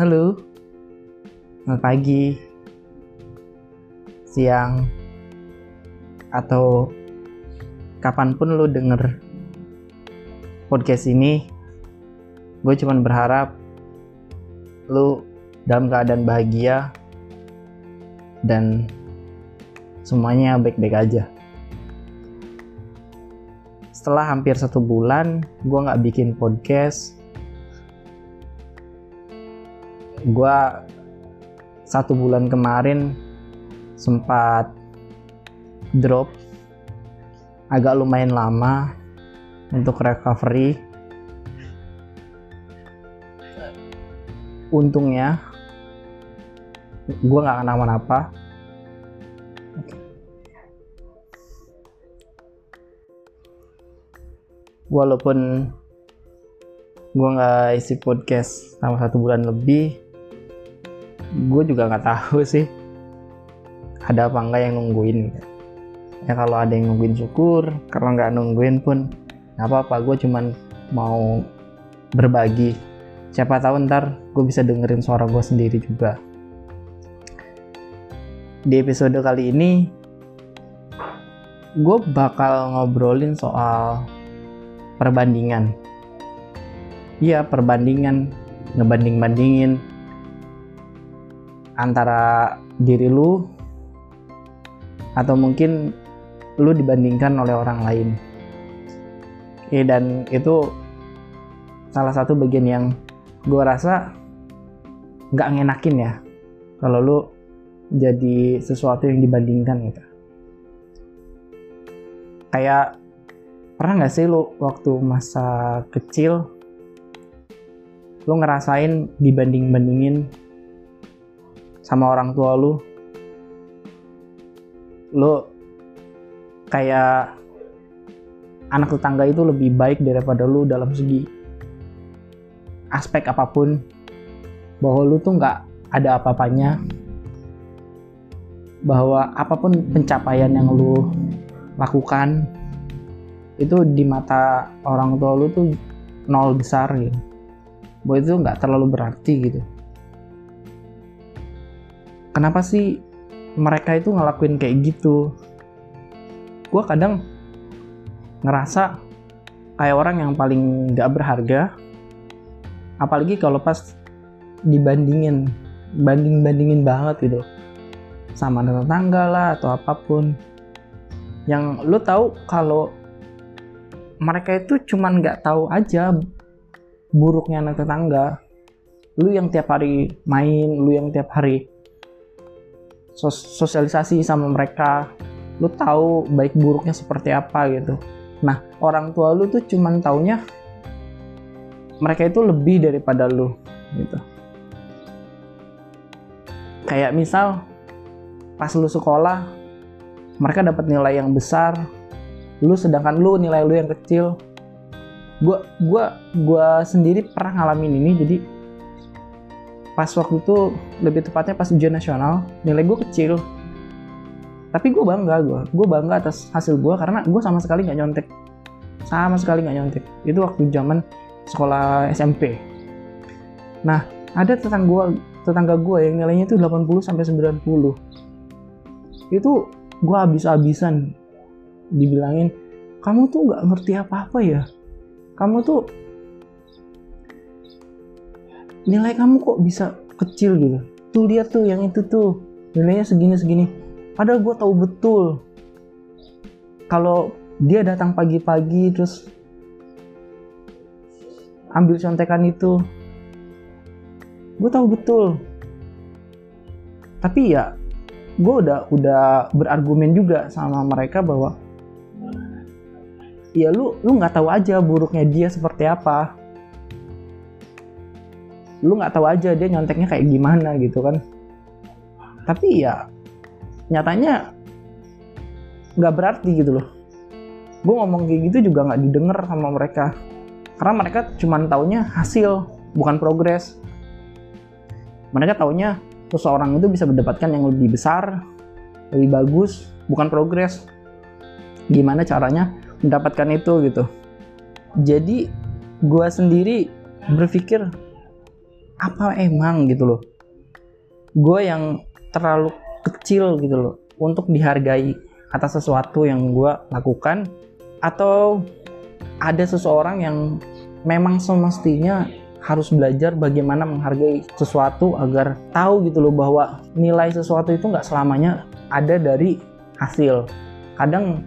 Halo, selamat pagi, siang, atau kapan pun lu denger podcast ini, gue cuman berharap lu dalam keadaan bahagia dan semuanya baik-baik aja. Setelah hampir satu bulan, gue nggak bikin podcast, gue satu bulan kemarin sempat drop. Agak lumayan lama untuk recovery. Untungnya gue nggak kenapa-napa walaupun gue nggak isi podcast selama satu bulan lebih gue juga nggak tahu sih ada apa enggak yang nungguin. Ya kalau ada yang nungguin syukur kalau nggak nungguin pun nggak apa-apa gue cuman mau berbagi. Siapa tahu ntar gue bisa dengerin suara gue sendiri juga. Di episode kali ini gue bakal ngobrolin soal perbandingan. Iya perbandingan ngebanding-bandingin antara diri lu atau mungkin lu dibandingkan oleh orang lain. Oke, dan itu salah satu bagian yang gue rasa nggak ngenakin ya kalau lu jadi sesuatu yang dibandingkan gitu. Kayak pernah nggak sih lu waktu masa kecil lu ngerasain dibanding-bandingin sama orang tua lu. Lu kayak anak tetangga itu lebih baik daripada lu dalam segi aspek apa pun. Bahwa lu tuh nggak ada apa-apanya. Bahwa apa pun pencapaian yang lu lakukan itu di mata orang tua lu tuh nol besar gitu. Bahwa itu nggak terlalu berarti gitu kenapa sih mereka itu ngelakuin kayak gitu? Gue kadang ngerasa kayak orang yang paling gak berharga apalagi kalau pas dibandingin banding bandingin banget gitu sama tetangga lah atau apa pun. Yang lu tahu kalau mereka itu cuman nggak tahu aja buruknya anak tetangga. Lu yang tiap hari main lu yang tiap hari sos sosialisasi sama mereka. Lu tahu baik buruknya seperti apa gitu. Nah orang tua lu tuh cuman taunya mereka itu lebih daripada lu gitu. Kayak misal pas lu sekolah mereka dapat nilai yang besar lu sedangkan lu nilai lu yang kecil. Gua gua gua sendiri pernah ngalamin ini jadi pas waktu itu lebih tepatnya pas ujian nasional nilai gue kecil. Tapi gue bangga gue gue bangga atas hasil gue karena gue sama sekali nggak nyontek. Sama sekali nggak nyontek. Itu waktu zaman sekolah SMP nah ada tetangga gue tetangga gue yang nilainya itu 80 sampai 90 itu gue habis-habisan dibilangin kamu tuh nggak ngerti apa-apa ya? Kamu tuh nilai kamu kok bisa kecil gitu? Tuh lihat tuh yang itu tuh nilainya segini segini. Padahal gue tahu betul. Kalau dia datang pagi-pagi terus ambil contekan itu gue tahu betul. Tapi ya gue udah udah berargumen juga sama mereka bahwa ya lu lu nggak tahu aja buruknya dia seperti apa lu nggak tahu aja dia nyonteknya kayak gimana gitu kan. Tapi ya nyatanya nggak berarti gitu loh. Gue ngomong kayak gitu juga nggak didengar sama mereka. Karena mereka cuma taunya hasil bukan progres. Mereka taunya seseorang itu bisa mendapatkan yang lebih besar lebih bagus bukan progres. Gimana caranya mendapatkan itu gitu. Jadi gue sendiri berpikir apa emang gitu loh? Gue yang terlalu kecil gitu loh untuk dihargai atas sesuatu yang gue lakukan atau ada seseorang yang memang semestinya harus belajar bagaimana menghargai sesuatu agar tahu gitu loh bahwa nilai sesuatu itu nggak selamanya ada dari hasil. Kadang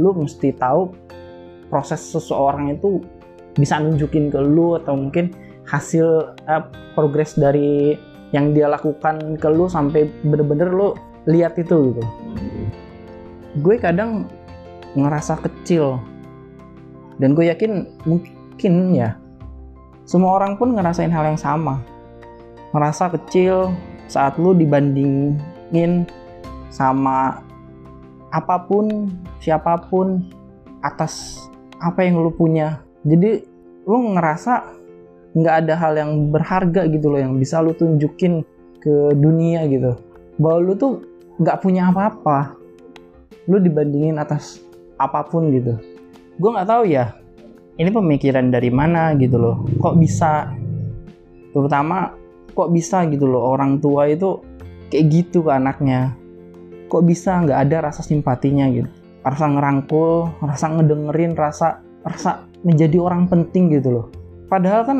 lu mesti tahu proses seseorang itu bisa nunjukin ke lu atau mungkin hasil eh, progres dari yang dia lakukan ke lu sampai bener-bener lu lihat itu gitu. Gue kadang ngerasa kecil. Dan gue yakin mungkin ya semua orang pun ngerasain hal yang sama. Ngerasa kecil saat lu dibandingin sama apa pun siapa pun atas apa yang lu punya. Jadi lu ngerasa nggak ada hal yang berharga gitu loh yang bisa lu tunjukin ke dunia gitu. Bahwa lu tuh nggak punya apa-apa. Lu dibandingin atas apa pun gitu. Gue nggak tahu ya ini pemikiran dari mana gitu loh. Kok bisa terutama kok bisa gitu loh orang tua itu kayak gitu ke anaknya. Kok bisa nggak ada rasa simpatinya gitu? Rasa ngerangkul rasa ngedengerin rasa rasa menjadi orang penting gitu loh. Padahal kan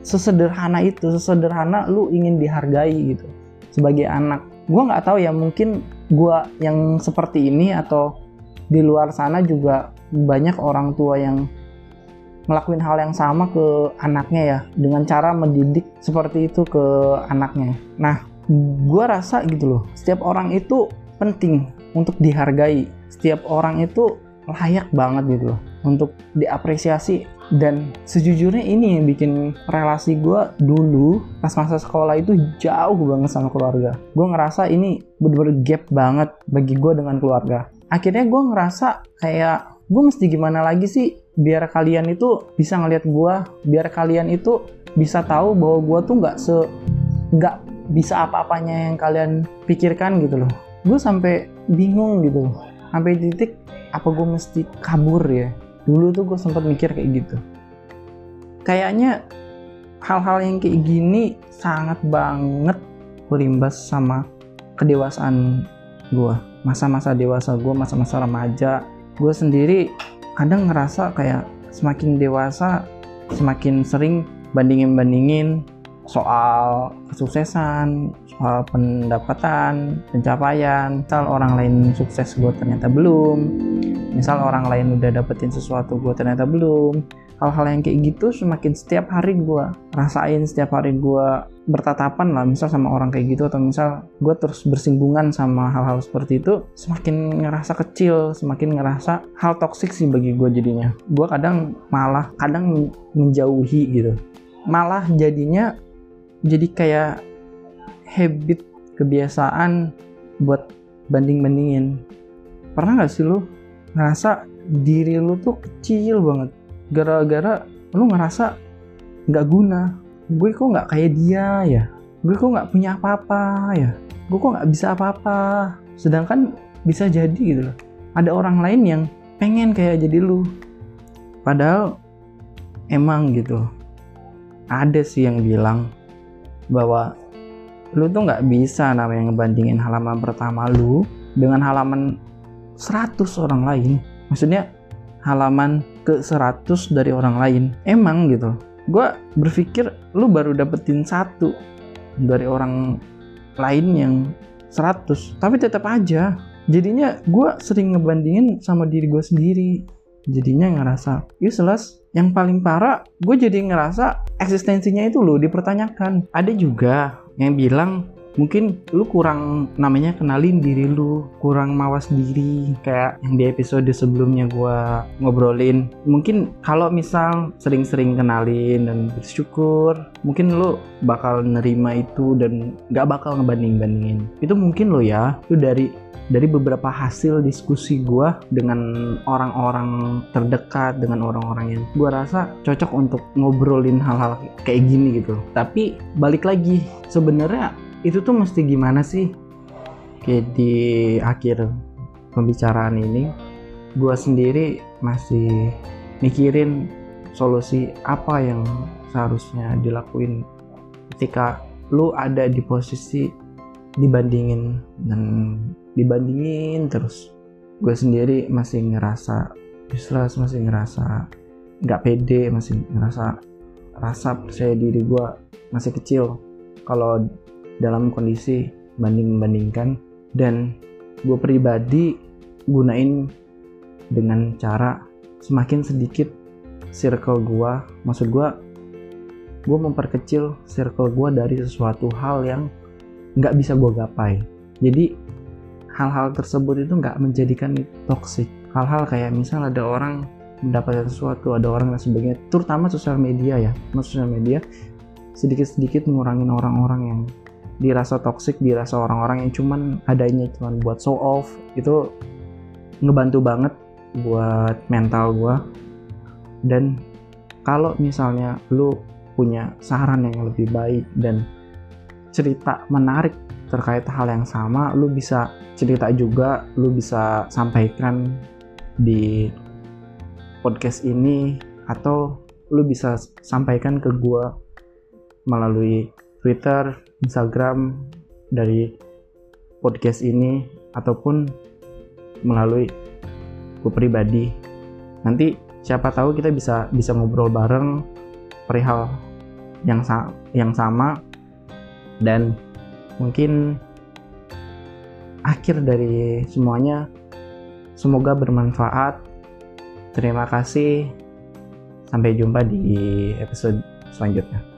sesederhana itu sesederhana lu ingin dihargai gitu sebagai anak gue nggak tahu ya mungkin gue yang seperti ini atau di luar sana juga banyak orang tua yang ngelakuin hal yang sama ke anaknya ya dengan cara mendidik seperti itu ke anaknya. Nah, gue rasa gitu loh, setiap orang itu penting untuk dihargai. Setiap orang itu layak banget gitu loh untuk diapresiasi dan sejujurnya ini yang bikin relasi gue dulu pas masa sekolah itu jauh banget sama keluarga. Gue ngerasa ini bener-bener gap banget bagi gue dengan keluarga. Akhirnya gue ngerasa kayak gue mesti gimana lagi sih biar kalian itu bisa ngelihat gue biar kalian itu bisa tahu bahwa gue tuh nggak se nggak bisa apa-apanya yang kalian pikirkan gitu loh. Gue sampai bingung gitu. Loh sampai titik apa gue mesti kabur ya dulu tuh gue sempat mikir kayak gitu kayaknya hal-hal yang kayak gini sangat banget berimbas sama kedewasaan gue masa-masa dewasa gue masa-masa remaja gue sendiri kadang ngerasa kayak semakin dewasa semakin sering bandingin-bandingin soal kesuksesan, soal pendapatan, pencapaian. Misal orang lain sukses, gue ternyata belum. Misal orang lain udah dapetin sesuatu, gue ternyata belum. Hal-hal yang kayak gitu semakin setiap hari gue rasain setiap hari gue bertatapan lah misal sama orang kayak gitu atau misal gue terus bersinggungan sama hal-hal seperti itu semakin ngerasa kecil semakin ngerasa hal toksik sih bagi gue jadinya. Gue kadang malah kadang menjauhi gitu. Malah jadinya jadi kayak habit kebiasaan buat banding-bandingin. Pernah gak sih lu ngerasa diri lu tuh kecil banget. Gara-gara lu ngerasa nggak guna. Gue kok nggak kayak dia ya? Gue kok nggak punya apa-apa ya? Gue kok nggak bisa apa-apa? Sedangkan bisa jadi gitu loh. Ada orang lain yang pengen kayak jadi lu. Padahal emang gitu ada sih yang bilang bahwa lu tuh nggak bisa namanya ngebandingin halaman pertama lu dengan halaman 100 orang lain. Maksudnya halaman ke 100 dari orang lain. Emang gitu. Gue berpikir lu baru dapetin satu dari orang lain yang 100 tapi tetap aja jadinya gue sering ngebandingin sama diri gue sendiri. Jadinya ngerasa useless yang paling parah gue jadi ngerasa eksistensinya itu loh dipertanyakan. Ada juga yang bilang mungkin lu kurang namanya kenalin diri lu kurang mawas diri kayak yang di episode sebelumnya gue ngobrolin. Mungkin kalau misal sering-sering kenalin dan bersyukur mungkin lu bakal nerima itu dan gak bakal ngebanding-bandingin. Itu mungkin lo ya. Itu dari dari beberapa hasil diskusi gue dengan orang-orang terdekat dengan orang-orang yang gue rasa cocok untuk ngobrolin hal-hal kayak gini gitu. Tapi balik lagi sebenarnya itu tuh mesti gimana sih? Kayak di akhir pembicaraan ini gue sendiri masih mikirin solusi apa yang seharusnya dilakuin ketika lu ada di posisi dibandingin dan dibandingin terus. Gue sendiri masih ngerasa useless masih ngerasa nggak pede masih ngerasa rasa percaya diri gue masih kecil. Kalau dalam kondisi banding membandingkan dan gue pribadi gunain dengan cara semakin sedikit circle gue maksud gue gue memperkecil circle gue dari sesuatu hal yang nggak bisa gue gapai. Jadi hal-hal tersebut itu nggak menjadikan toxic. Hal-hal kayak misal ada orang mendapatkan sesuatu ada orang dan sebagainya terutama sosial media ya. Media sedikit-sedikit ngurangin orang-orang yang dirasa toxic dirasa orang-orang yang cuman adanya cuman buat show off itu ngebantu banget buat mental gue dan kalau misalnya lu punya saran yang lebih baik dan cerita menarik terkait hal yang sama lu bisa cerita juga lu bisa sampaikan di podcast ini atau lu bisa sampaikan ke gue melalui Twitter, Instagram dari podcast ini ataupun melalui gue pribadi. Nanti siapa tahu kita bisa bisa ngobrol bareng perihal yang sa yang sama dan mungkin akhir dari semuanya semoga bermanfaat Terima kasih. Sampai jumpa di episode selanjutnya.